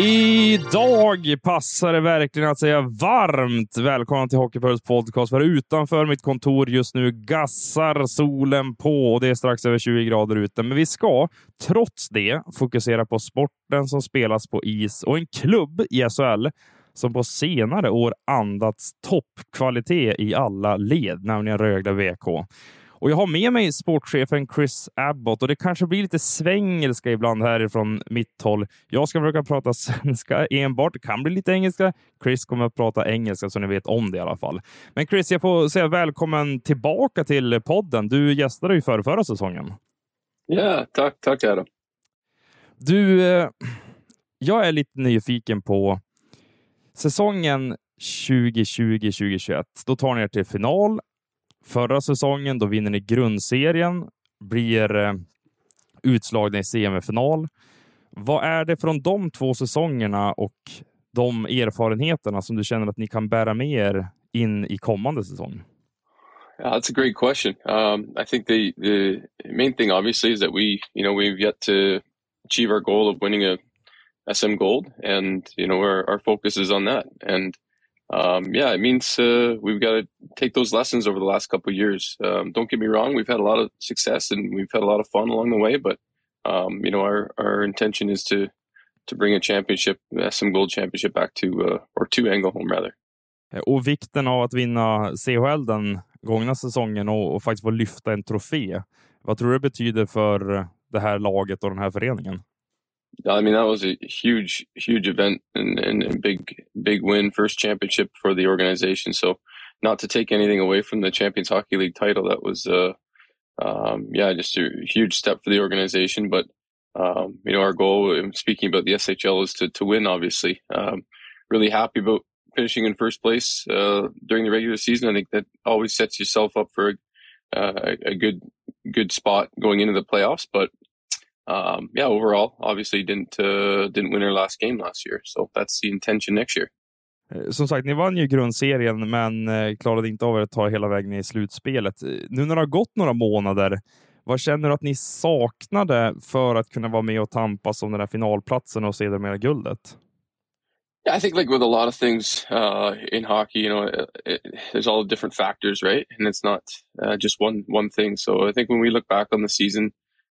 Idag passar det verkligen att säga varmt välkomna till Hockeypuls podcast. För utanför mitt kontor just nu gassar solen på och det är strax över 20 grader ute. Men vi ska trots det fokusera på sporten som spelas på is och en klubb i SHL som på senare år andats toppkvalitet i alla led, nämligen Rögle VK. Och jag har med mig sportchefen Chris Abbott och det kanske blir lite svängelska ibland härifrån mitt håll. Jag ska försöka prata svenska enbart. Det kan bli lite engelska. Chris kommer att prata engelska så ni vet om det i alla fall. Men Chris, jag får säga välkommen tillbaka till podden. Du gästade ju för förra säsongen. Ja, tack, tack Adam. Du, eh, jag är lite nyfiken på säsongen 2020-2021. Då tar ni er till final Förra säsongen då vinner ni grundserien, blir eh, utslagna i semifinal. Vad är det från de två säsongerna och de erfarenheterna som du känner att ni kan bära med er in i kommande säsong? Yeah, that's a great question. Um, I think the the main thing, obviously, is that we, you know, we've yet to achieve our goal of winning a SM gold, and you know, our our focus is on that. And um, yeah, it means uh, we've got to take those lessons over the last couple of years. Um, don't get me wrong; we've had a lot of success and we've had a lot of fun along the way. But um, you know, our our intention is to to bring a championship, uh, SM Gold Championship, back to uh, or to Engelholm rather. Eh, och vikten av att vinna CHL den gångna säsongen och, och faktiskt få lyfta en trofé. Vad tror du det betyder för det här laget och den här föreningen? I mean, that was a huge, huge event and, and big, big win, first championship for the organization. So, not to take anything away from the Champions Hockey League title, that was, uh, um, yeah, just a huge step for the organization. But um, you know, our goal, speaking about the SHL, is to to win. Obviously, um, really happy about finishing in first place uh, during the regular season. I think that always sets yourself up for a, uh, a good good spot going into the playoffs. But um, yeah, overall, obviously didn't uh, didn't win our last game last year, so that's the intention next year. Eh, som sagt, ni vann ju grundserien, men eh, klarade inte av att ta hela vägen i slutspelet. Eh, nu när det har gått några månader, vad känner du att ni saknade för att kunna vara med och tampas om den här finalplatsen och sedermera guldet? Yeah, I think like with a lot of things uh, in hockey, you know, it, it, there's all different factors, right? And it's not uh, just one one thing. So I think when we look back on the season,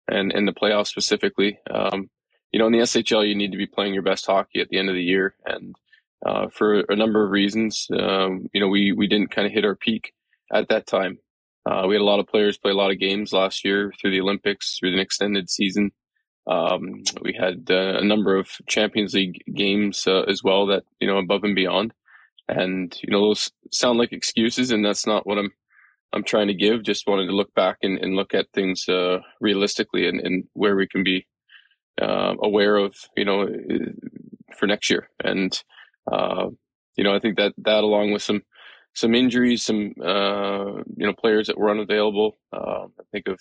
and in the playoffs specifically. Um, you know, in the SHL, you need to be playing your best hockey at the end of the year, and uh, for a number of reasons, um, you know, we we didn't kind of hit our peak at that time. Uh, we had a lot of players play a lot of games last year through the Olympics, through an extended season. Um, we had uh, a number of Champions League games uh, as well that you know above and beyond, and you know those sound like excuses, and that's not what I'm I'm trying to give. Just wanted to look back and, and look at things uh, realistically and, and, where we can be uh, aware of, you know, for next year. And uh, you know, I think that that along with some some injuries, some uh, you know players that were unavailable. Uh, I think of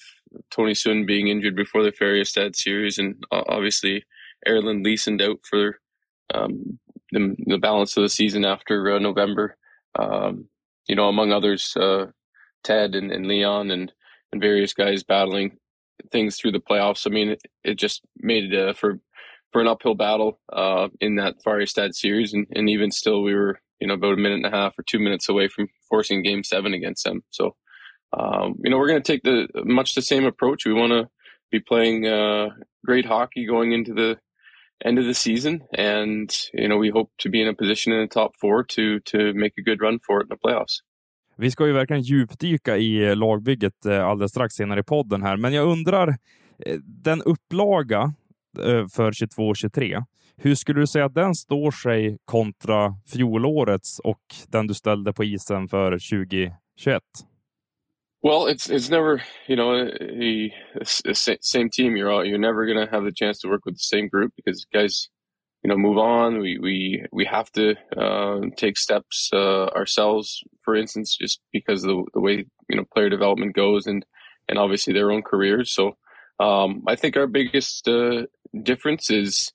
Tony Sund being injured before the Färjestad series, and obviously Erland Leeson out for um, the, the, balance of the season after uh, November. Um, you know, among others, Ted and, and Leon and, and various guys battling things through the playoffs. I mean, it, it just made it uh, for for an uphill battle uh, in that Färjestad series, and, and even still, we were you know about a minute and a half or two minutes away from forcing Game Seven against them. So, um, you know, we're going to take the much the same approach. We want to be playing uh, great hockey going into the end of the season, and you know, we hope to be in a position in the top four to to make a good run for it in the playoffs. Vi ska ju verkligen djupdyka i eh, lagbygget eh, alldeles strax senare i podden här, men jag undrar, eh, den upplaga för 22-23. Hur skulle du säga att den står sig kontra fjolårets och den du ställde på isen för 2021? Well, it's it's never you know a, a, a same team. You're all, you're never gonna have the chance to work with the same group because guys, you know, move on. We we we have to uh, take steps uh, ourselves. For instance, just because of the, the way you know player development goes and and obviously their own careers. So um, I think our biggest uh, difference is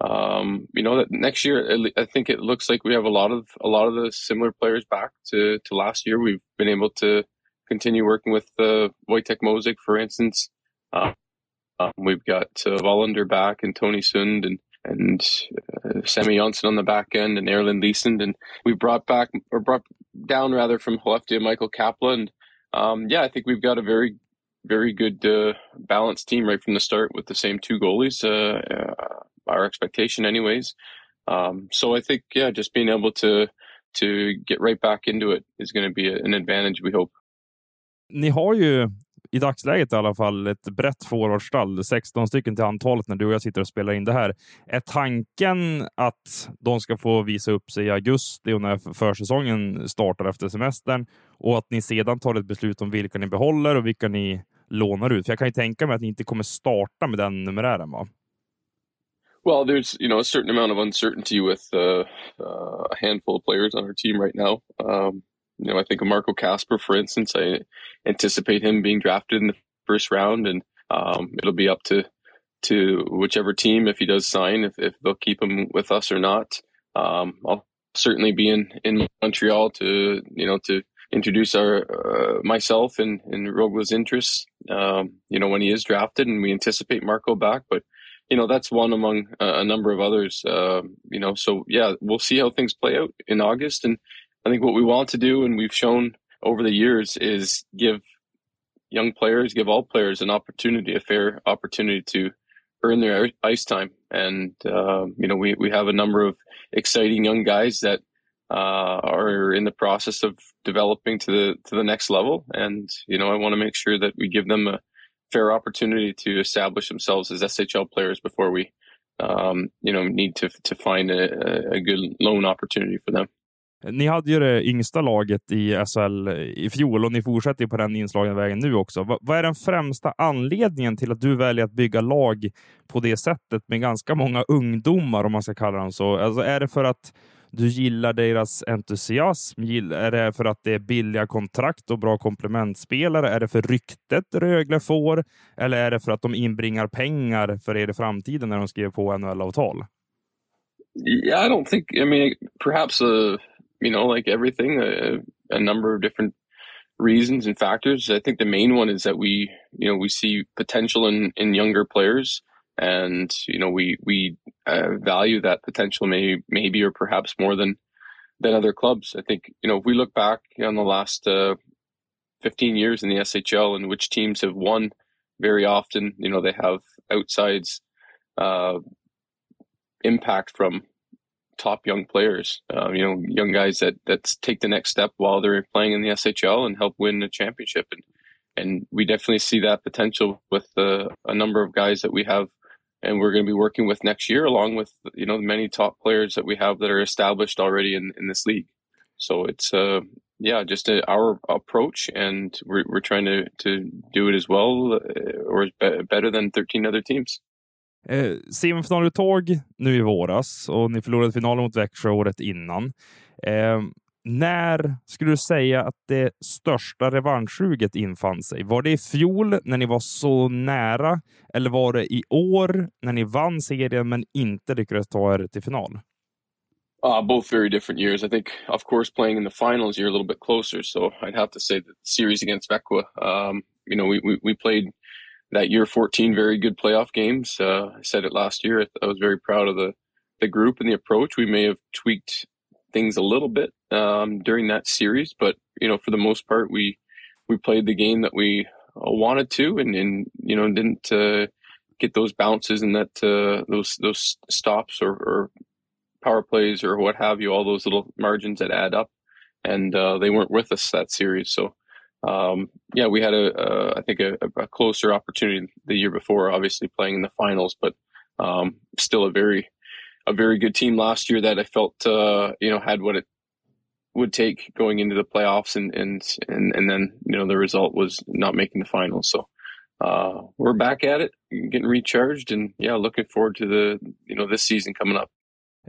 um, you know that next year I think it looks like we have a lot of a lot of the similar players back to to last year. We've been able to continue working with uh, Wojtek Mosik, for instance. Uh, um, we've got uh, Wallinder back and Tony Sund and and uh, Sammy Johnson on the back end and Erland Leeson. And we brought back or brought down rather from Hoeftia Michael Kapla. Um, yeah, I think we've got a very very good uh, balanced team right from the start with the same two goalies. Uh, uh, our expectation, anyways. Um, so I think yeah, just being able to to get right back into it is going to be an advantage. We hope. Ni har ju i dagsläget i alla fall ett brett forwardstall, 16 stycken till antalet när du och jag sitter och spelar in det här. Är tanken att de ska få visa upp sig i augusti och när försäsongen startar efter semestern och att ni sedan tar ett beslut om vilka ni behåller och vilka ni lånar ut? För jag kan ju tänka mig att ni inte kommer starta med den numerären, va? Well, there's you know a certain amount of uncertainty with uh, uh, a handful of players on our team right now. Um, you know, I think of Marco Kasper, for instance. I anticipate him being drafted in the first round, and um, it'll be up to to whichever team if he does sign, if, if they'll keep him with us or not. Um, I'll certainly be in in Montreal to you know to introduce our uh, myself and and Rögle's interests. Um, you know when he is drafted, and we anticipate Marco back, but you know that's one among a, number of others. Uh, you know, so yeah, we'll see how things play out in August, and I think what we want to do, and we've shown over the years, is give young players, give all players an opportunity, a fair opportunity to earn their ice time. And uh, you know, we we have a number of exciting young guys that uh, are in the process of developing to the to the next level. And you know, I want to make sure that we give them a fair opportunity to establish themselves as SHL players before we, um, you know, need to to find a, a good loan opportunity for them. Ni hade ju det yngsta laget i SHL i fjol och ni fortsätter på den inslagna vägen nu också. Vad är den främsta anledningen till att du väljer att bygga lag på det sättet med ganska många ungdomar, om man ska kalla dem så? Alltså, är det för att du gillar deras entusiasm? Är det för att det är billiga kontrakt och bra komplementspelare? Är det för ryktet Rögle får? Eller är det för att de inbringar pengar för er i framtiden när de skriver på NHL-avtal? Yeah, I don't think. I mean, perhaps a you know, like everything, a, a number of different reasons and factors. I think the main one is that we, you know, we see potential in, in younger players and, you know, we, we uh, value that potential maybe, maybe, or perhaps more than, than other clubs. I think, you know, if we look back on the last, uh, 15 years in the SHL and which teams have won very often, you know, they have outsides, uh, impact from top young players. Um, you know, young guys that that take the next step while they're playing in the SHL and help win a championship. And and we definitely see that potential with uh, a number of guys that we have, and we're going to be working with next year, along with you know many top players that we have that are established already in in this league. So it's uh yeah, just a, our approach, and we're we're trying to to do it as well uh, or better than 13 other teams. Eh, Semifinaluttåg nu i våras och ni förlorade finalen mot Växjö året innan. Eh, när skulle du säga att det största revanschsuget infann sig? Var det i fjol när ni var så nära eller var det i år när ni vann serien men inte lyckades ta er till final? Uh, both very different years. I think, of course, playing in the finals, you're a little bit closer. So I'd have to say the series against Växjö, um, you know, we, we, we played that year 14 very good playoff games. Uh, I said it last year. I was very proud of the, the group and the approach. We may have tweaked things a little bit um, during that series, but you know, for the most part, we we played the game that we uh, wanted to, and, and you know, didn't uh, get those bounces and that uh, those those stops or, or, power plays or what have you. All those little margins that add up, and uh, they weren't with us that series. So um, yeah, we had a, a I think a, a, closer opportunity the year before, obviously playing in the finals, but um, still a very a very good team last year that I felt uh, you know had what it would take going into the playoffs, and and and and then you know the result was not making the finals. So uh, we're back at it, getting recharged, and yeah, looking forward to the you know this season coming up.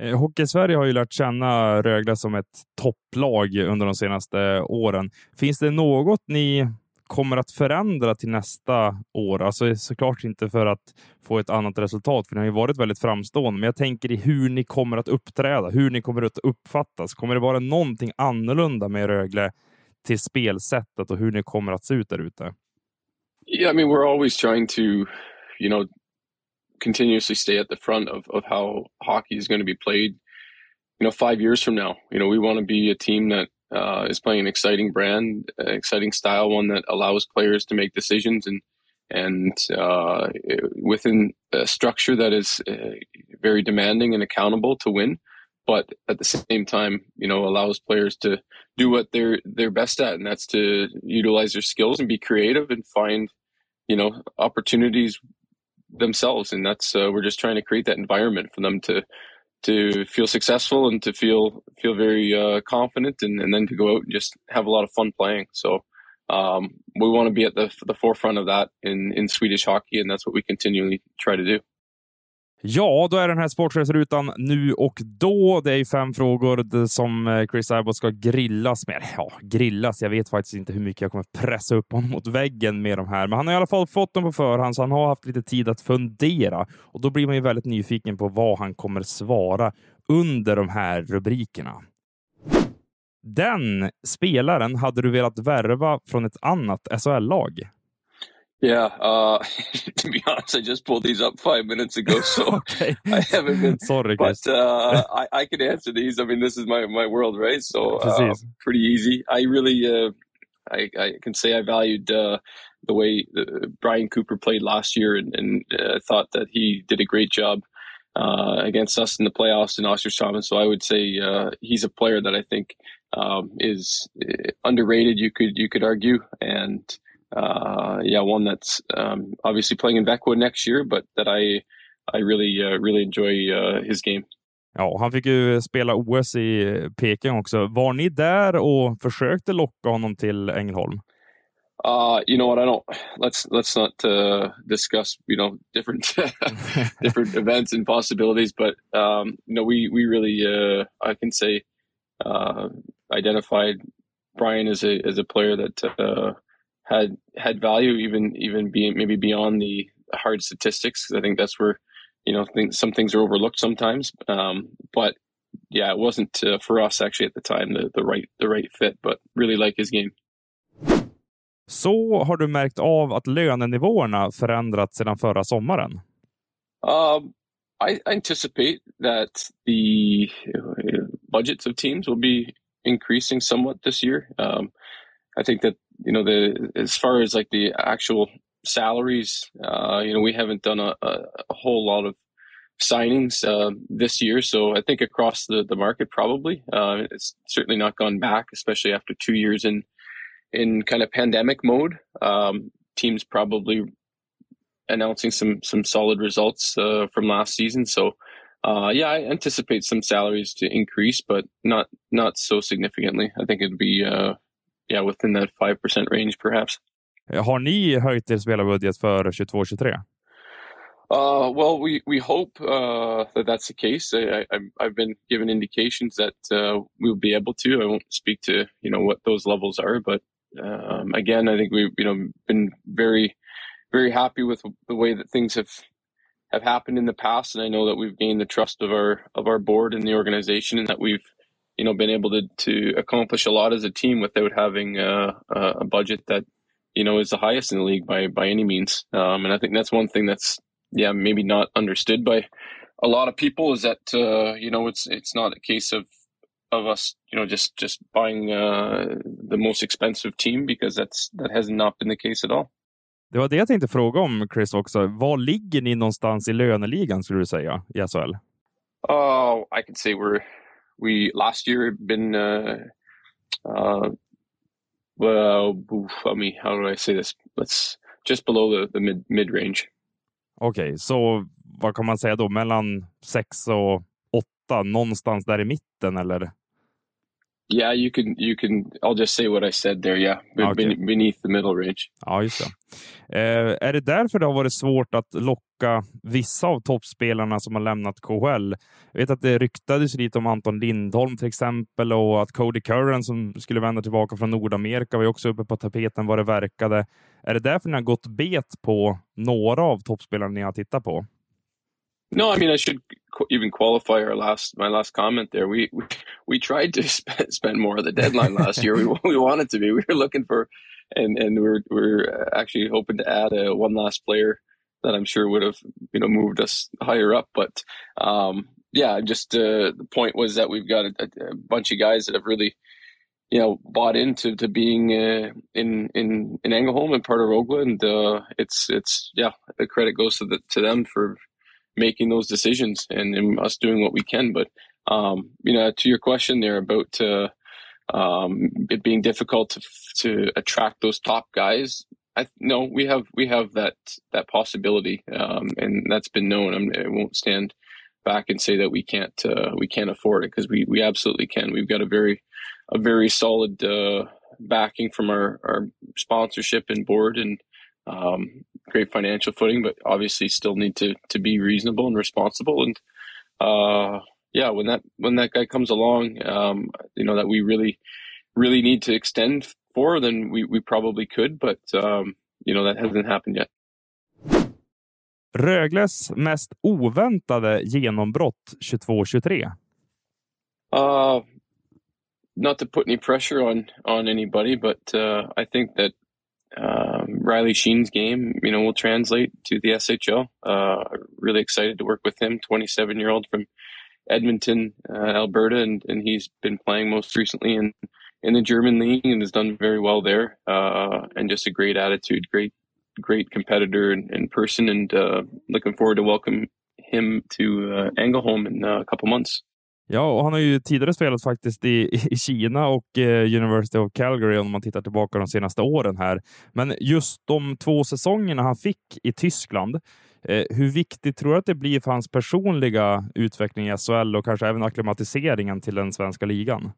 Eh, Hockey-Sverige har ju lärt känna Rögle som ett topplag under de senaste åren. Finns det något ni kommer att förändra till nästa år? Alltså såklart inte för att få ett annat resultat, för ni har ju varit väldigt framstående, men jag tänker i hur ni kommer att uppträda, hur ni kommer att uppfattas. Kommer det vara någonting annorlunda med Rögle till spelsättet och hur ni kommer att se ut där ute? Yeah, I mean, we're always trying to, you know, continuously stay at the front of, of how hockey is going to be played you know five years from now. You know we want to be a team that uh, is playing an exciting brand an exciting style one that allows players to make decisions and and uh, within a structure that is uh, very demanding and accountable to win but at the same time you know allows players to do what they're they're best at and that's to utilize their skills and be creative and find you know opportunities themselves, and that's uh, we're just trying to create that environment for them to to feel successful and to feel feel very uh, confident, and, and then to go out and just have a lot of fun playing. So um, we want to be at the the forefront of that in in Swedish hockey, and that's what we continually try to do. Ja, då är den här sportchefsrutan nu och då. Det är fem frågor som eh, Chris Abbott ska grillas med. Ja, grillas. Jag vet faktiskt inte hur mycket jag kommer pressa upp honom mot väggen med de här, men han har i alla fall fått dem på förhand, så han har haft lite tid att fundera och då blir man ju väldigt nyfiken på vad han kommer svara under de här rubrikerna. Den spelaren hade du velat värva från ett annat SHL-lag? Yeah, uh, to be honest, I just pulled these up five minutes ago, so okay. I haven't been. Sorry, but uh, I, I can answer these. I mean, this is my, my world, right? So uh, pretty easy. I really, uh, I, I can say I valued uh, the way uh, Brian Cooper played last year, and, and thought that he did a great job against us in the playoffs in Ostersamen. So I would say he's a player that I think um, is underrated. You could you could argue, and uh, yeah, one that's um, obviously playing in Växjö next year, but that I I really uh, really enjoy uh, his game. Ja, han fick ju spela OS i Peking också. Var ni där och försökte locka honom till Ängelholm? Uh, you know what? I don't. Let's let's not uh, discuss you know different different events and possibilities. But um, you know, we we really uh, I can say uh, identified Brian as a as a player that uh, had had value even even being maybe beyond the hard statistics i think that's where you know think some things are overlooked sometimes um, but yeah it wasn't uh, for us actually at the time the, the right the right fit but really like his game Så har du märkt av att lönenivåerna förändrats sedan förra sommaren? Um, I anticipate that the uh, budgets of teams will be increasing somewhat this year. Um, I think that you know the as far as like the actual salaries, uh, you know, we haven't done a, a, whole lot of signings uh, this year. So I think across the, the market, probably uh, it's certainly not gone back, especially after two years in in kind of pandemic mode. Um, teams probably announcing some some solid results uh, from last season. So uh, yeah, I anticipate some salaries to increase, but not not so significantly. I think it'd be uh, yeah, within that 5% range perhaps. Har ni höjt er spelarbudget för 22-23? Uh, well, we we hope uh, that that's the case. I, I, have been given indications that uh, we'll be able to. I won't speak to you know what those levels are, but um, again, I think we've you know been very very happy with the way that things have have happened in the past, and I know that we've gained the trust of our of our board and the organization, and that we've you know been able to to accomplish a lot as a team without having uh, a budget that you know is the highest in the league by by any means. Um, and I think that's one thing that's yeah maybe not understood by a lot of people is that uh, you know it's it's not a case of of us you know just just buying uh, the most expensive team because that's that has not been the case at all. Det var det jag tänkte fråga om Chris också. Var ligger ni någonstans i löneligan skulle du säga i SHL? Oh, I could say we're we last year been uh, uh, well, I mean, how do I say this? Let's just below the, the mid mid range. Okay, så vad kan man säga då, mellan sex och åtta, någonstans där i mitten eller? Yeah, you can. You can. I'll just say what I said there. Yeah, okay. beneath the middle range. Ja, just det. Eh, är det därför det har varit svårt att locka vissa av toppspelarna som har lämnat KHL? Jag vet att det ryktades lite om Anton Lindholm till exempel och att Cody Curran som skulle vända tillbaka från Nordamerika var också uppe på tapeten vad det verkade. Är det därför ni har gått bet på några av toppspelarna ni har tittat på? No, I mean I should even qualify our last my last comment there. We we, we tried to spend, spend more of the deadline last year. We we wanted to be. We were looking for, and and we are we are actually hoping to add a one last player that I'm sure would have you know moved us higher up. But um, yeah, just uh, the point was that we've got a, a, bunch of guys that have really you know bought into to being uh, in in in Engelholm and part of Rögle, and uh, it's it's yeah the credit goes to the to them for making those decisions and, and us doing what we can. But um, you know, to your question there about uh, um, it being difficult to to attract those top guys, I no, we have we have that that possibility, um, and that's been known. I, mean, I, won't stand back and say that we can't uh, we can't afford it because we we absolutely can. We've got a very a very solid uh, backing from our our sponsorship and board, and um, great financial footing, but obviously still need to to be reasonable and responsible. And uh, yeah, when that when that guy comes along, um, you know that we really really need to extend for, then we we probably could, but um, you know that hasn't happened yet. Rögles mest oväntade genombrott 22-23? Uh, not to put any pressure on on anybody, but uh, I think that um, Riley Sheen's game, you know, will translate to the SHL. Uh, really excited to work with him, 27 year old from Edmonton, uh, Alberta, and, and he's been playing most recently in, in the German league and has done very well there. Uh, and just a great attitude, great, great competitor and, and person, and uh, looking forward to welcome him to uh, Engelholm in uh, a couple months. Ja, och han har ju tidigare spelat faktiskt i, i Kina och eh, University of Calgary om man tittar tillbaka de senaste åren här. Men just de två säsongerna han fick i Tyskland, eh, hur viktigt tror du att det blir för hans personliga utveckling i SHL och kanske även akklimatiseringen till den svenska ligan?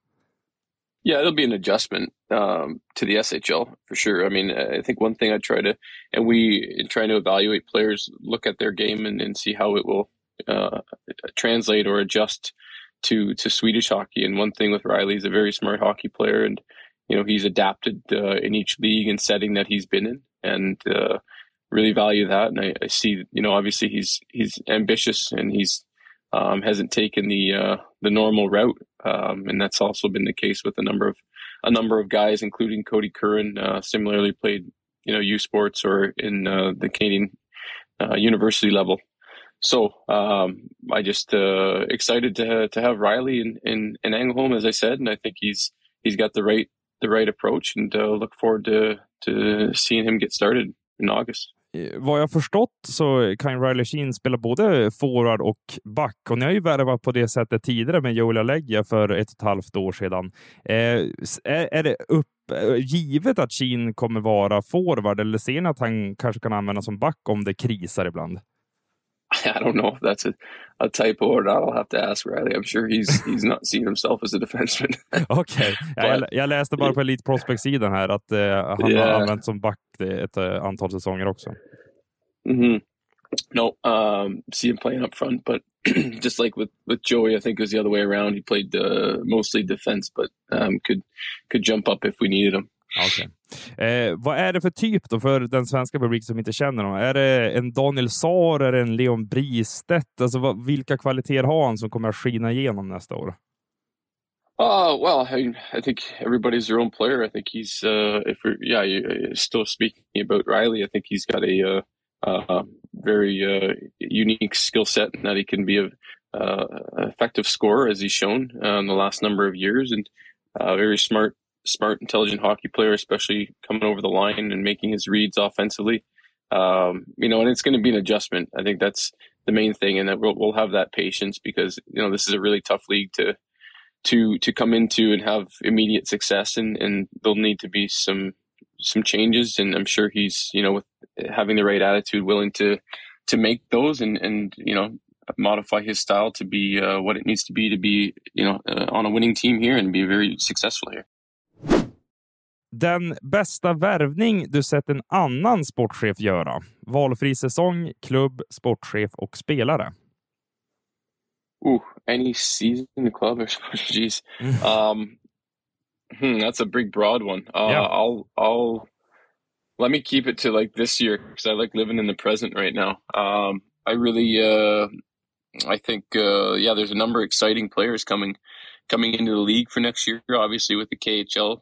Yeah, it'll be an adjustment um, to the SHL for sure. I mean, I think one thing I try to, and we, in trying to evaluate players, look at their game and, and see how it will uh, translate or adjust to to Swedish hockey. And one thing with Riley, he's a very smart hockey player, and you know he's adapted uh, in each league and setting that he's been in, and uh, really value that. And I, I, see, you know, obviously he's he's ambitious and he's um, hasn't taken the uh, the normal route, um, and that's also been the case with a number of a number of guys, including Kodie Curran. Uh, similarly, played you know U Sports or in uh, the Canadian uh, university level. So um, I just uh, excited to to have Riley in, in in Angelholm, as I said, and I think he's he's got the right the right approach, and uh, look forward to to seeing him get started in August. Eh, vad jag förstått så kan Riley Sheen spela både forward och back och ni har ju värvat på det sättet tidigare med Joel Alleggia för ett och ett halvt år sedan. Eh, är, är, det upp, eh, givet att Sheen kommer vara forward eller ser ni att han kanske kan användas som back om det krisar ibland? I don't know if that's a, a typo or not. I'll have to ask Riley. I'm sure he's he's not seen himself as a defenseman. Okej, okay. jag, läste bara på Elite Prospect-sidan här att uh, han yeah. har använt som back ett uh, antal säsonger också. Mm -hmm. No, um, see him playing up front, but just like with, with Joey, I think it was the other way around. He played uh, mostly defense, but um, could could jump up if we needed him. Okay. Eh, vad är det för typ då för den svenska publiken som inte känner honom? Är det en Daniel Saar, är det en Leon Bristedt? Alltså, vad, vilka kvaliteter har han som kommer att skina igenom nästa år? Uh, well, I, I think everybody's their own player. I think he's, uh, if we're, yeah, you, uh, still speaking about Riley, I think he's got a, uh, uh, very uh, unique skill set and that he can be a, uh, effective scorer as he's shown uh, in the last number of years and uh, very smart smart, intelligent hockey player, especially coming over the line and making his reads offensively. Um, you know, and it's going to be an adjustment. I think that's the main thing, and that we'll, we'll have that patience because you know this is a really tough league to to to come into and have immediate success, and and there'll need to be some some changes. And I'm sure he's you know with having the right attitude, willing to to make those and and you know modify his style to be uh, what it needs to be to be you know uh, on a winning team here and be very successful here. Den bästa värvning du sett en annan sportchef göra? Valfri säsong, klubb, sportchef och spelare. Ooh, any season the club or jeez. um, hmm, that's a big broad one. Uh, yeah. I'll I'll let me keep it to like this year because I like living in the present right now. Um, I really, uh, I think, uh, yeah, there's a number of exciting players coming coming into the league for next year. Obviously, with the KHL.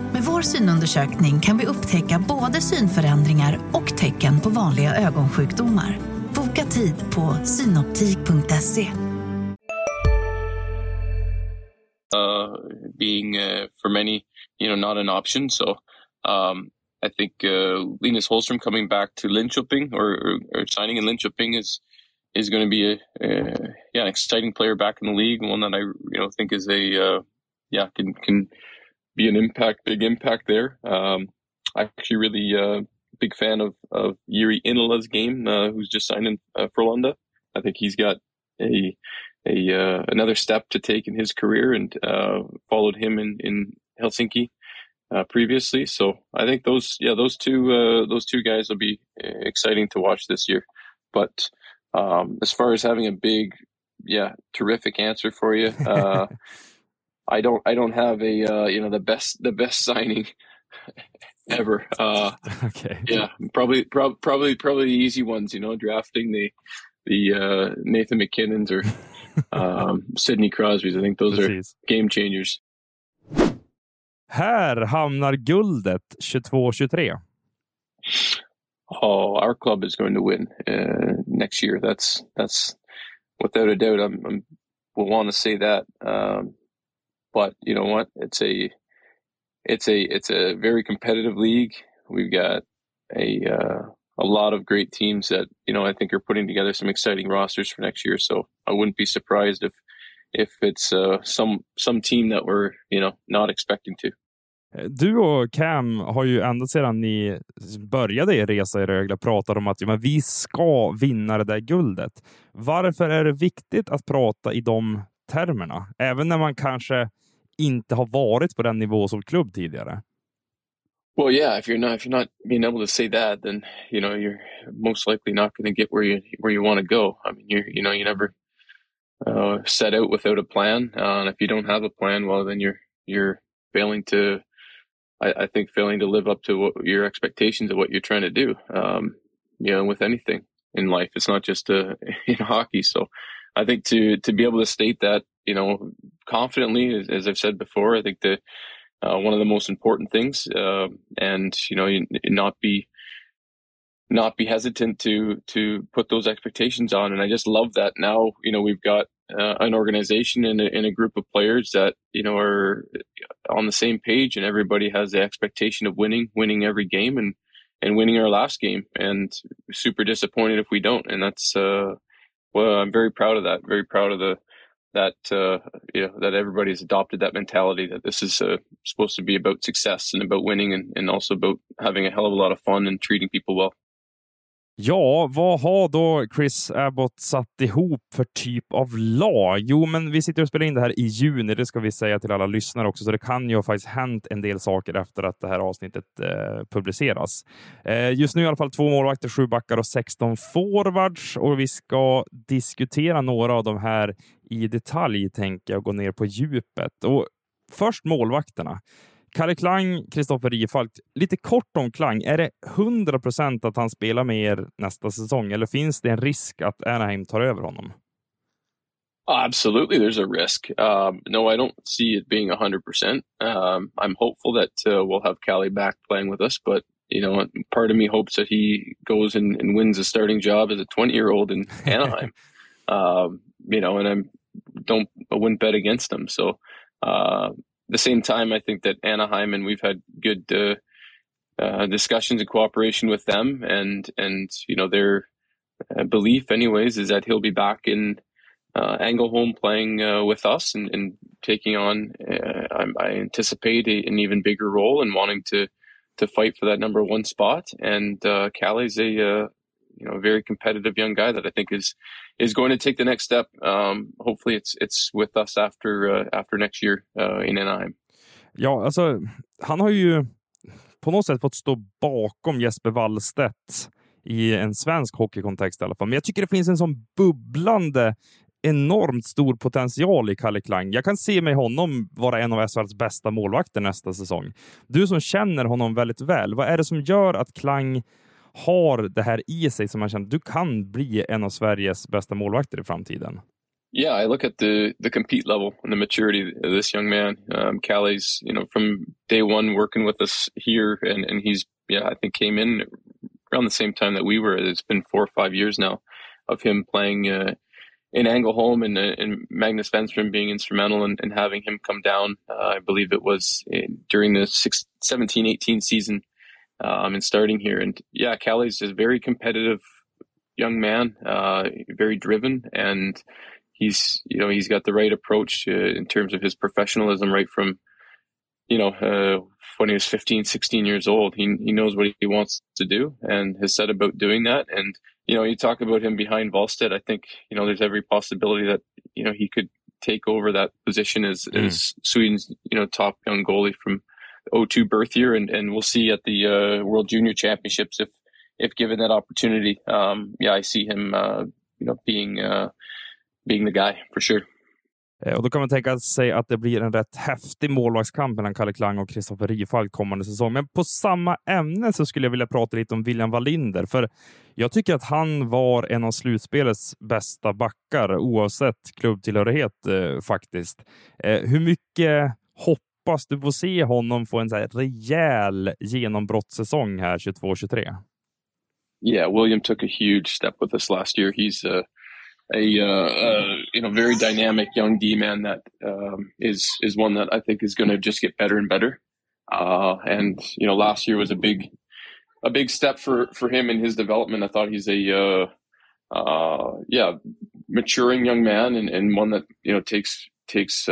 Med vår synundersökning kan vi upptäcka både synförändringar och tecken på vanliga ögonsjukdomar. Boka tid på synoptik.se. Uh, being uh, for many, you know, not an option. So um, I think uh, Linus Holstrom coming back to Linköping or, or, or signing in Linköping is is going to be a, a, yeah an exciting player back in the league, one that I you know think is a uh, yeah can can be an impact big impact there. Um, actually really uh, big fan of of Jere Innala's game, uh, who's just signed in uh, for Lunda. I think he's got a a uh, another step to take in his career, and uh, followed him in in Helsinki uh, previously. So I think those, yeah, those two, uh, those two guys will be exciting to watch this year. But um, as far as having a big, yeah, terrific answer for you, I don't, I don't have a, uh, you know, the best, the best signing ever. Uh, okay. Yeah, probably, pro- probably, probably the easy ones. You know, drafting the, the Nathan MacKinnons or um, Sidney Crosby's. I think those are game changers. Här hamnar guldet 22-23. Oh, our club is going to win uh, next year. That's that's without a doubt. I'm, I'm will want to say that. Um, but you know what? It's a it's a it's a very competitive league. We've got a uh, a lot of great teams that you know I think are putting together some exciting rosters for next year. So I wouldn't be surprised if if it's uh, some some team that we're you know not expecting to. Eh, du och Cam har ju ända sedan ni började er resa i Rögle pratat om att ja, men vi ska vinna det där guldet. Varför är det viktigt att prata i de termerna? Även när man kanske inte har varit på den nivå som klubb tidigare. Well, yeah. If you're not if you're not being able to say that, then you know you're most likely not going to get where you where you want to go. I mean, you you know you never uh, set out without a plan, uh, and if you don't have a plan, well, then you're you're failing to I, I, think failing to live up to what your expectations of what you're trying to do. Um, you know, with anything in life, it's not just uh, in hockey. So I think to to be able to state that, you know, confidently, as, I've said before, I think that uh, one of the most important things, uh, and you know, not be not be hesitant to to put those expectations on. And I just love that now. You know, we've got uh, an organization and a, and a, group of players that you know are on the same page, and everybody has the expectation of winning, winning every game, and and winning our last game. And super disappointed if we don't. And that's uh, well, I'm very proud of that. Very proud of the that uh, you know that everybody's adopted that mentality that this is uh, supposed to be about success and about winning, and, and also about having a hell of a lot of fun and treating people well. Ja, vad har då Chris Abbott satt ihop för typ av lag? Jo, men vi sitter och spelar in det här i juni, det ska vi säga till alla lyssnare också, så det kan ju ha faktiskt hänt en del saker efter att det här avsnittet eh, publiceras. Eh, just nu i alla fall två målvakter, sju backar och 16 forwards och vi ska diskutera några av de här i detalj, tänker jag, och gå ner på djupet. Och först målvakterna. Calle Clang, Christoffer Rifalk. Lite kort om Clang. Är det 100 procent att han spelar med er nästa säsong eller finns det en risk att Anaheim tar över honom? Absolutely, there's a risk. Um, no, I don't see it being 100%. Um, I'm hopeful that uh, we'll have Calle back playing with us, but you know, part of me hopes that he goes and, and wins a starting job as a 20 year old in Anaheim. Um, you know, and I'm don't I wouldn't bet against him. So uh, the same time, I think that Anaheim and we've had good uh, uh, discussions and cooperation with them, and and you know their uh, belief, anyways, is that he'll be back in uh, Ängelholm playing uh, with us and, and taking on. I, I, anticipate a, an even bigger role and wanting to to fight for that number one spot. And uh, Calle's a you know a very competitive young guy that I think is is going to take the next step. Um, hopefully, it's it's with us after uh, after next year uh, in Anaheim. Ja, alltså han har ju på något sätt fått stå bakom Jesper Wallstedt i en svensk hockeykontext i alla fall. Men jag tycker det finns en sån bubblande enormt stor potential i Kalle Klang. Jag kan se mig honom vara en av SHLs bästa målvakter nästa säsong. Du som känner honom väldigt väl, vad är det som gör att Klang har det här i sig som man känner du kan bli en av Sveriges bästa målvakter i framtiden? Yeah, I look at the the compete level and the maturity of this young man. Um, Calle's, you know, from day one working with us here, and and he's yeah, I think came in around the same time that we were. It's been four or five years now of him playing uh, in Ängelholm and, uh, and Magnus Venstrom being instrumental in, in having him come down. Uh, I believe it was in, during the 17 18 season um, and starting here. And yeah, Calle's a very competitive young man, uh, very driven, and he's you know he's got the right approach uh, in terms of his professionalism right from you know uh, when he was 15 16 years old he he knows what he wants to do and has set about doing that and you know you talk about him behind Wallstedt I think you know there's every possibility that you know he could take over that position as mm. as Sweden's you know top young goalie from 02 birth year and and we'll see at the uh, World Junior Championships if if given that opportunity um yeah I see him uh you know being uh being the guy for sure. Eh, och då kan man tänka sig att det blir en rätt häftig målvaktskamp mellan Kalle Klang och Kristoffer Rifalk kommande säsong. Men på samma ämne så skulle jag vilja prata lite om William Wallinder, för jag tycker att han var en av slutspelets bästa backar oavsett klubbtillhörighet eh, faktiskt. Eh, hur mycket hopp hoppas du få se honom få en så här rejäl genombrottssäsong här 22-23? Yeah, William took a huge step with us last year. He's uh... a, uh, uh, you know very dynamic young D man that um, is is one that I think is going to just get better and better. Uh, and you know, last year was a big a big step for for him in his development. I thought he's a uh, uh, yeah maturing young man and, and one that you know takes takes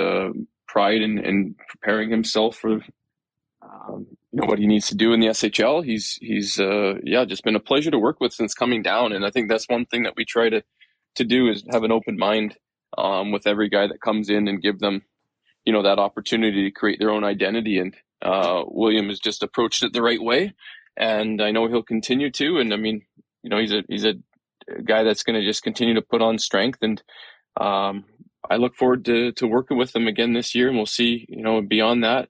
pride in, in preparing himself for um, you know what he needs to do in the SHL. He's he's yeah just been a pleasure to work with since coming down, and I think that's one thing that we try to to do is have an open mind um, with every guy that comes in and give them, you know, that opportunity to create their own identity. And uh, William has just approached it the right way, and I know he'll continue to. And I mean, you know, he's a he's a guy that's going to just continue to put on strength, and um, I look forward to to working with him again this year, and we'll see, you know, beyond that.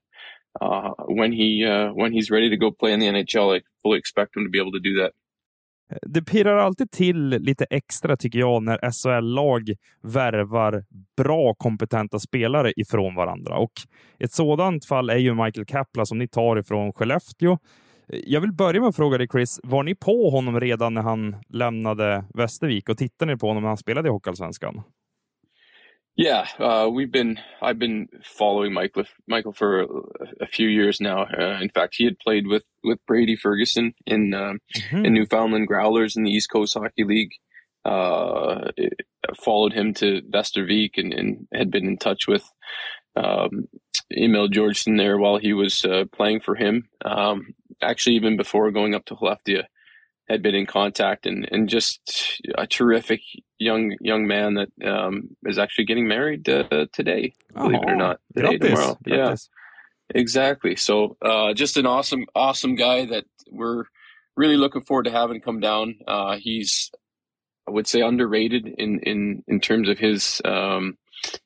Uh, when he uh, when he's ready to go play in the NHL, I fully expect him to be able to do that. Det pirrar alltid till lite extra tycker jag när SHL-lag värvar bra kompetenta spelare ifrån varandra. Och ett sådant fall är ju Michael Kapla som ni tar ifrån Skellefteå. Jag vill börja med att fråga dig Chris, var ni på honom redan när han lämnade Västervik och tittade ni på honom när han spelade i Hockeyallsvenskan? Yeah, uh, we've been. I've been following Michael Michael for a, a few years now. Uh, in fact, he had played with with Brady Ferguson in um, mm-hmm. in Newfoundland Growlers in the East Coast Hockey League. Uh, followed him to Västervik and, and, had been in touch with um, Emil Georgeson there while he was uh, playing for him. Um, actually, even before going up to Hleftia had been in contact and, and just a terrific young young man that um, is actually getting married uh, today, believe oh, it or not, today tomorrow. Yeah, exactly. So uh, just an awesome awesome guy that we're really looking forward to having come down. Uh, he's I would say underrated in in in terms of his um,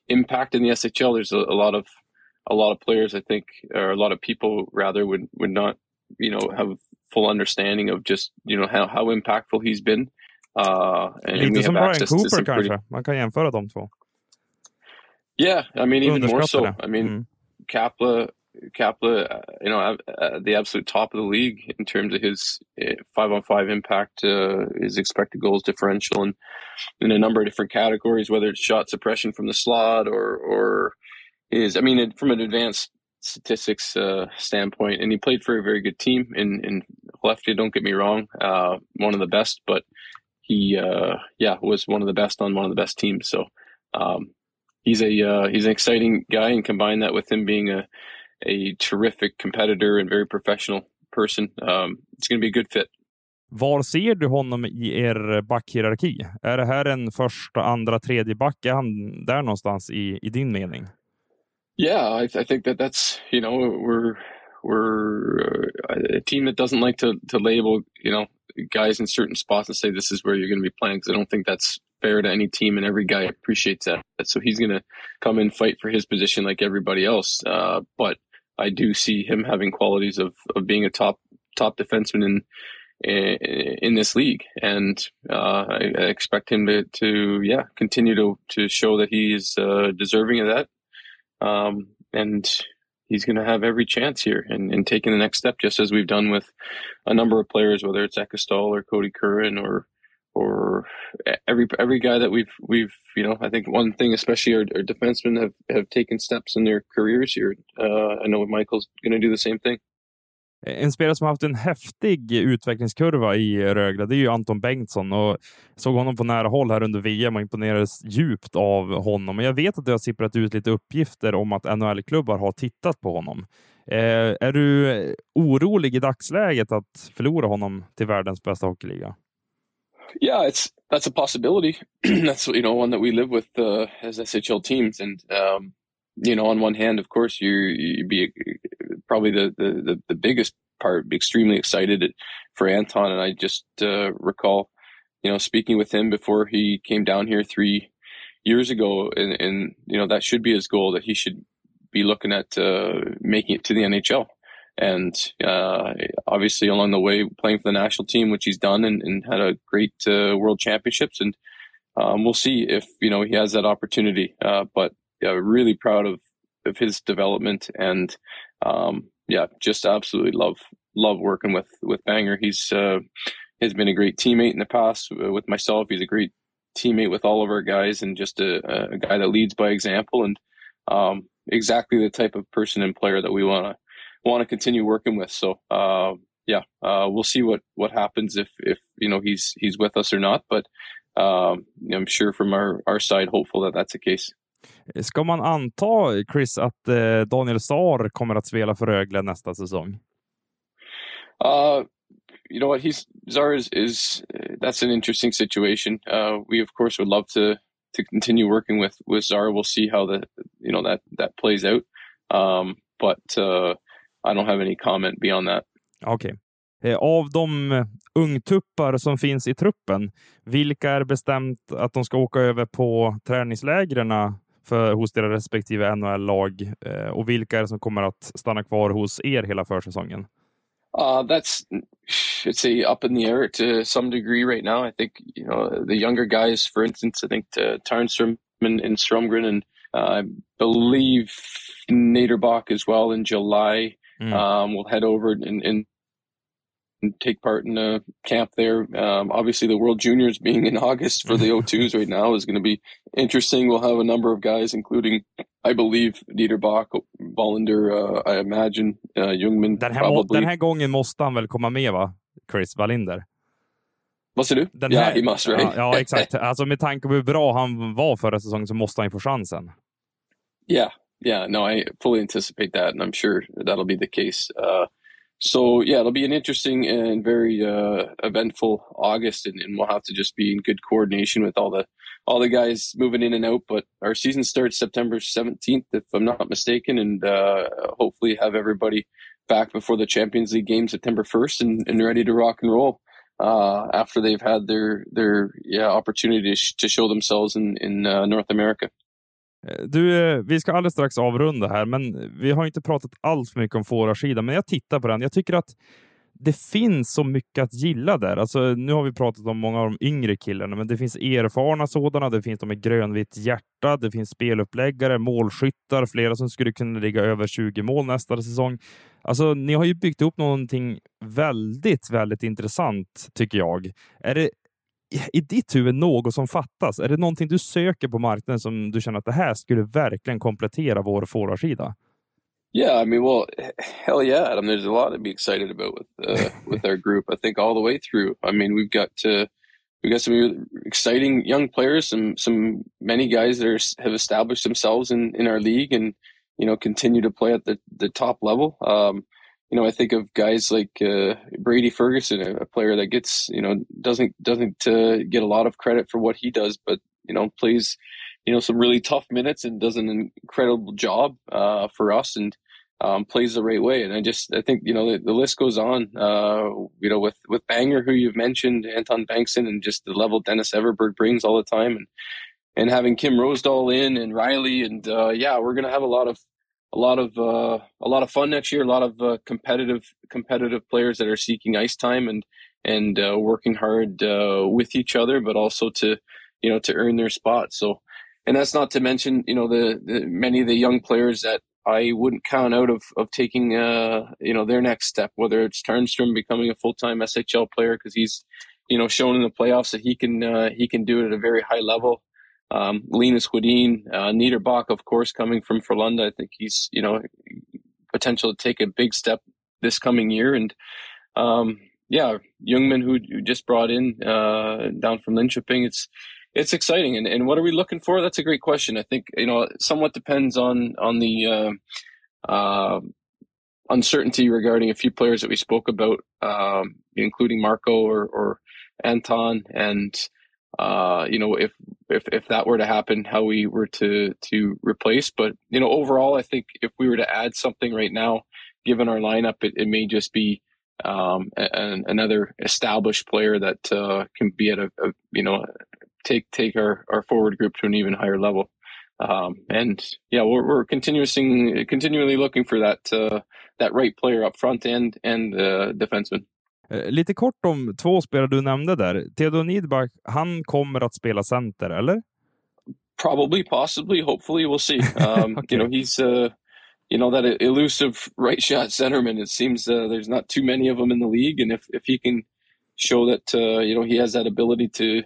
impact in the SHL. There's a, a lot of a lot of players I think, or a lot of people rather would would not you know have full understanding of just you know how, how impactful he's been. Uh, and Lite som Brian Cooper kanske. Pretty... Man kan jämföra de två. Yeah, I mean even more so. I mean mm. Kapla Kapla, uh, you know, at the absolute top of the league in terms of his uh, five on five impact, uh, his expected goals differential, and in a number of different categories, whether it's shot suppression from the slot or or is, I mean, from an advanced statistics uh, standpoint, and he played for a very good team in in Lefty. Don't get me wrong, uh, one of the best, but he uh, yeah was one of the best on one of the best teams. So um, he's a uh, he's an exciting guy, and combine that with him being a a terrific competitor and very professional person, um, it's going to be a good fit. Var ser du honom i er backhierarki? Är det här en första, andra, tredje back? Är han där någonstans i, i din mening? Yeah, I, I think that that's you know we're we're uh, a team that doesn't like to to label you know guys in certain spots and say this is where you're going to be playing because I don't think that's fair to any team and every guy appreciates that. So he's going to come and fight for his position like everybody else. Uh, but I do see him having qualities of of being a top top defenseman in in, this league, and uh, I, I, expect him to to yeah continue to to show that he is uh, deserving of that. Um, and he's going to have every chance here and, and taking the next step, just as we've done with a number of players, whether it's Ekastol or Kodie Curran or or every every guy that we've we've you know I think one thing especially our, our defensemen have have taken steps in their careers here. Uh, I know Michael's going to do the same thing. En spelare som har haft en häftig utvecklingskurva i Rögle, det är ju Anton Bengtsson och såg honom på nära håll här under VM och imponerades djupt av honom. Men jag vet att det har sipprat ut lite uppgifter om att NHL-klubbar har tittat på honom. Eh, är du orolig i dagsläget att förlora honom till världens bästa hockeyliga? Yeah, it's that's a possibility. that's you know one that we live with uh, as SHL teams, and um, you know on one hand, of course, you be probably the, the, the, the biggest part, extremely excited for Anton. And I just uh, recall, you know, speaking with him before he came down here three years ago, and, and you know that should be his goal that he should be looking at uh, making it to the NHL. And uh, obviously, along the way, playing for the national team, which he's done, and, and had a great uh, World Championships, and um, we'll see if you know he has that opportunity. Uh, but really proud of of his development and um, yeah, just absolutely love love working with with Banger. He's uh, has been a great teammate in the past uh, with myself. He's a great teammate with all of our guys, and just a, a guy that leads by example, and um, exactly the type of person and player that we want to want to continue working with. So uh, yeah, uh, we'll see what what happens if if you know he's he's with us or not, but um, I'm sure from our our side, hopeful that that's the case. Ska man anta, Chris, att eh, Daniel Saar kommer att spela för Rögle nästa säsong? Uh, you know what? He's Zar is, is that's an interesting situation. Uh, we of course would love to to continue working with with Zara. We'll see how the you know that that plays out. Um, but uh, I don't have any comment beyond that. Okay. Eh, av de ungtuppar som finns i truppen, vilka är bestämt att de ska åka över på träningslägren för, hos deras respektive NHL-lag? Eh, och vilka är det som kommer att stanna kvar hos er hela försäsongen? Uh, that's it's a up in the air to some degree right now. I think you know the younger guys, for instance, I think uh, Tarnstrom and, and Stromgren, and uh, I believe Naderbach as well in July. Mm. Um, will head over and, and take part in a camp there. Um, obviously, the World Juniors being in August for the O2s right now is going to be interesting. We'll have a number of guys, including, I believe, Niederbach, Wallinder, uh, I imagine, uh, Ljungman. Den här, den här gången måste han väl komma med, va? Chris Wallinder? Vad säger du? Den yeah, he must, right? ja, ja, exakt. Alltså med tanke på hur bra han var förra säsongen så måste han få chansen. Yeah, yeah, no, I fully anticipate that, and I'm sure that'll be the case. Uh, so yeah, it'll be an interesting and very uh, eventful August, and, and, we'll have to just be in good coordination with all the all the guys moving in and out. But our season starts September seventeenth, if I'm not mistaken, and uh, hopefully have everybody back before the Champions League game September first and, and ready to rock and roll uh, after they've had their their yeah opportunity to, sh- to show themselves in in uh, North America. Eh, du, eh, vi ska alldeles strax avrunda här, men vi har inte pratat allt för mycket om forwardsidan, men jag tittar på den. Jag tycker att det finns så mycket att gilla där. Alltså, nu har vi pratat om många av de yngre killarna, men det finns erfarna sådana. Det finns de med grönvitt hjärta. Det finns speluppläggare, målskyttar, flera som skulle kunna ligga över 20 mål nästa säsong. Alltså, ni har ju byggt upp någonting väldigt, väldigt intressant tycker jag. Är det i ditt huvud något som fattas? Är det någonting du söker på marknaden som du känner att det här skulle verkligen komplettera vår forwardsida? Yeah, I mean, well, hell yeah. Mean, there's a lot to be excited about with uh, with our group. I think all the way through. I mean, we've got uh, we've got some exciting young players, some some many guys that are, have established themselves in in our league, and you know continue to play at the the top level. Um, you know, I think of guys like uh, Brady Ferguson, a, player that gets you know doesn't doesn't uh, get a lot of credit for what he does, but you know plays you know some really tough minutes and does an incredible job uh, for us and um, plays the right way. And I just I think you know the, the list goes on. Uh, you know with with Banger, who you've mentioned, Anton Bengtsson, and just the level Dennis Everberg brings all the time, and and having Kim Rosedahl in and Riley, and uh, yeah, we're gonna have a lot of a lot of uh, a lot of fun next year. A lot of uh, competitive competitive players that are seeking ice time and and uh, working hard uh, with each other, but also to you know to earn their spot. So, and that's not to mention you know the, the many of the young players that I wouldn't count out of of taking uh you know their next step, whether it's Turnstrom becoming a full time SHL player because he's you know shown in the playoffs that he can uh, he can do it at a very high level. Um, Linus Wedin, uh, Niederbach, of course, coming from Frölunda, I think he's you know potential to take a big step this coming year, and um, yeah, Ljungman who, who just brought in uh, down from Linköping, it's it's exciting. And, and what are we looking for? That's a great question. I think, you know, somewhat depends on, on the, uh, uh, uncertainty regarding a few players that we spoke about, um, including Marco or, or Anton. And, uh, you know, if, if, if that were to happen, how we were to, to replace. But, you know, overall, I think if we were to add something right now, given our lineup, it, it may just be, um, and another established player that uh, can be at a, a, you know take take our, our forward group to an even higher level. Um, and yeah, we're, we're continuously continually looking for that uh, that right player up front and and uh, defenseman. Eh, lite kort om två spelare du nämnde där. Theodor Niederbach, han kommer att spela center, eller? Probably, possibly, hopefully, we'll see. Um, okay. You know, he's uh, you know that elusive right shot centerman. It seems uh, there's not too many of them in the league, and if if he can show that uh, you know he has that ability to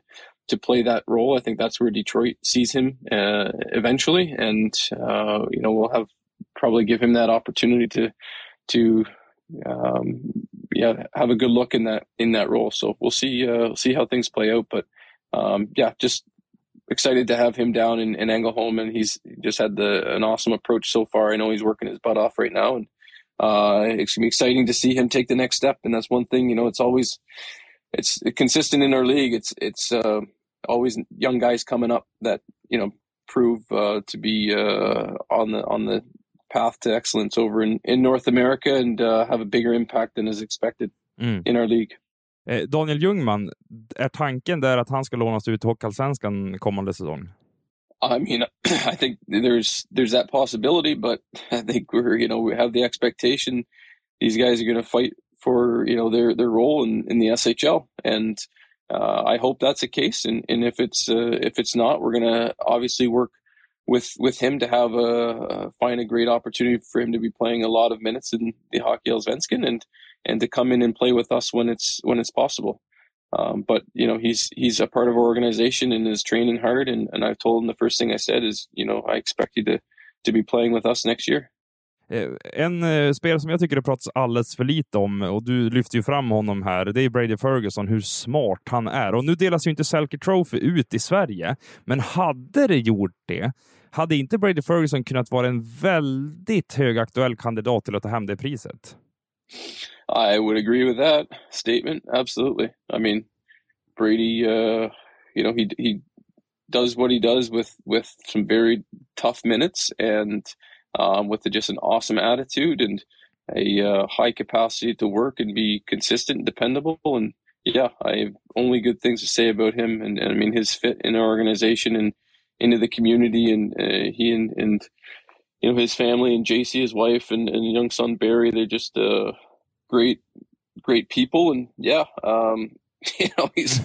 to play that role. I think that's where Detroit sees him uh, eventually, and uh, you know we'll have probably give him that opportunity to to um, yeah have a good look in that in that role. So we'll see uh, see how things play out, but um, yeah, just excited to have him down in, in Engelholm, and he's just had the an awesome approach so far. I know he's working his butt off right now, and uh, it's gonna be exciting to see him take the next step. And that's one thing, you know, it's always it's consistent in our league. It's it's uh, always young guys coming up that you know prove uh, to be uh, on the on the path to excellence over in, in North America and uh, have a bigger impact than is expected mm. in our league. Eh, Daniel Ljungman, är tanken där att han ska lånas ut till Hockeyallsvenskan kommande säsong? I mean, I think there's there's that possibility, but I think we're you know we have the expectation these guys are going to fight for you know their their role in, in the SHL, and uh, I hope that's the case, and and if it's uh, if it's not, we're gonna obviously work with with him to have a a find a great opportunity for him to be playing a lot of minutes in the Hockey Allsvenskan and and to come in and play with us when it's when it's possible. Um, but you know he's he's a part of our organization and is training hard, and and I've told him the first thing I said is you know I expect you to to be playing with us next year. Eh, en eh, spelare som jag tycker det pratas alldeles för lite om, och du lyfter ju fram honom här, det är Brady Ferguson, hur smart han är. Och nu delas ju inte Selke Trophy ut i Sverige, men hade det gjort det, hade inte Brady Ferguson kunnat vara en väldigt högaktuell kandidat till att ta hem det priset? I would agree with that statement. Absolutely. I mean, Brady, uh, you know, he he does what he does with with some very tough minutes, and um, with just an awesome attitude and a uh, high capacity to work and be consistent and dependable. And yeah, I have only good things to say about him. And, and I mean, his fit in our organization and into the community and uh, he and, and, you know, his family and JC, his wife and, and young son Barry, they're just uh, great, great people, and yeah, um, you know, he's.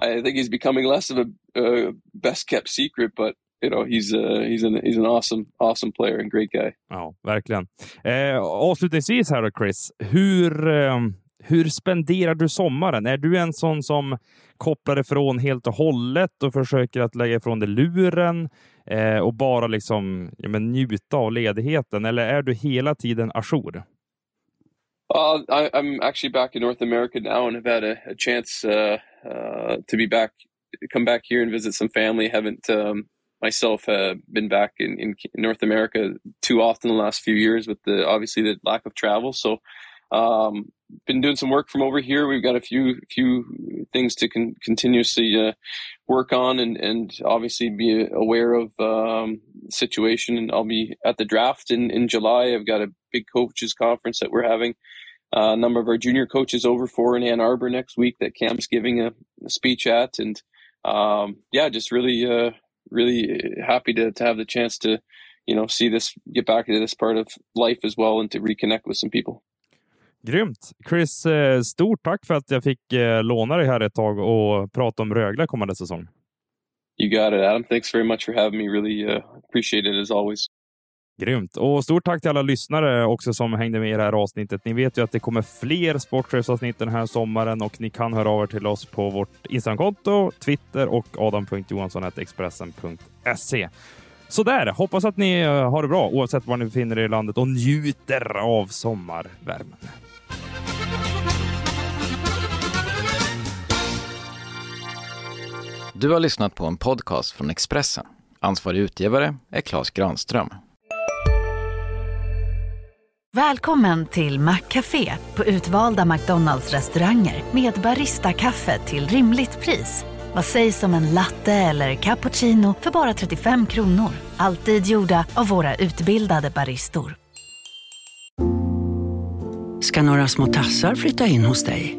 I think he's becoming less of a best kept secret, but you know, he's uh, he's an he's an awesome awesome player and great guy. Ja, verkligen. Eh, avslutningsvis här då Chris, hur eh, hur spenderar du sommaren? Är du en sån som kopplar ifrån helt och hållet och försöker att lägga ifrån dig luren eh, och bara liksom ja, men njuta av ledigheten? Eller är du hela tiden ajour? Uh, I, I'm actually back in North America now and have had a, a chance uh, uh, to be back, come back here and visit some family. Haven't um, myself uh, been back in, in North America too often the last few years with the obviously the lack of travel. So, um, been doing some work from over here. We've got a few few things to con- continuously uh, work on, and and obviously be aware of um, situation. And I'll be at the draft in in July. I've got a big coaches conference that we're having a number of our junior coaches over for in Ann Arbor next week that Cam's giving a, a speech at, and um, yeah, just really, uh, really happy to to have the chance to, you know, see this get back into this part of life as well, and to reconnect with some people. Grymt! Chris, eh, stort tack för att jag fick eh, låna dig här ett tag och prata om Rögle kommande säsong. You got it, Adam. Thanks very much for having me. Really uh, appreciate it as always. Grymt! Och stort tack till alla lyssnare också som hängde med i det här avsnittet. Ni vet ju att det kommer fler sportchefsavsnitt den här sommaren och ni kan höra av er till oss på vårt Instagramkonto, Twitter och adam.johansson.expressen.se. Sådär, hoppas att ni eh, har det bra oavsett var ni befinner er i landet och njuter av sommarvärmen. Du har lyssnat på en podcast från Expressen. Ansvarig utgivare är Klas Granström. Välkommen till Maccafé på utvalda McDonalds restauranger med Baristakaffe till rimligt pris. Vad sägs om en latte eller cappuccino för bara 35 kronor? Alltid gjorda av våra utbildade baristor. Ska några små tassar flytta in hos dig?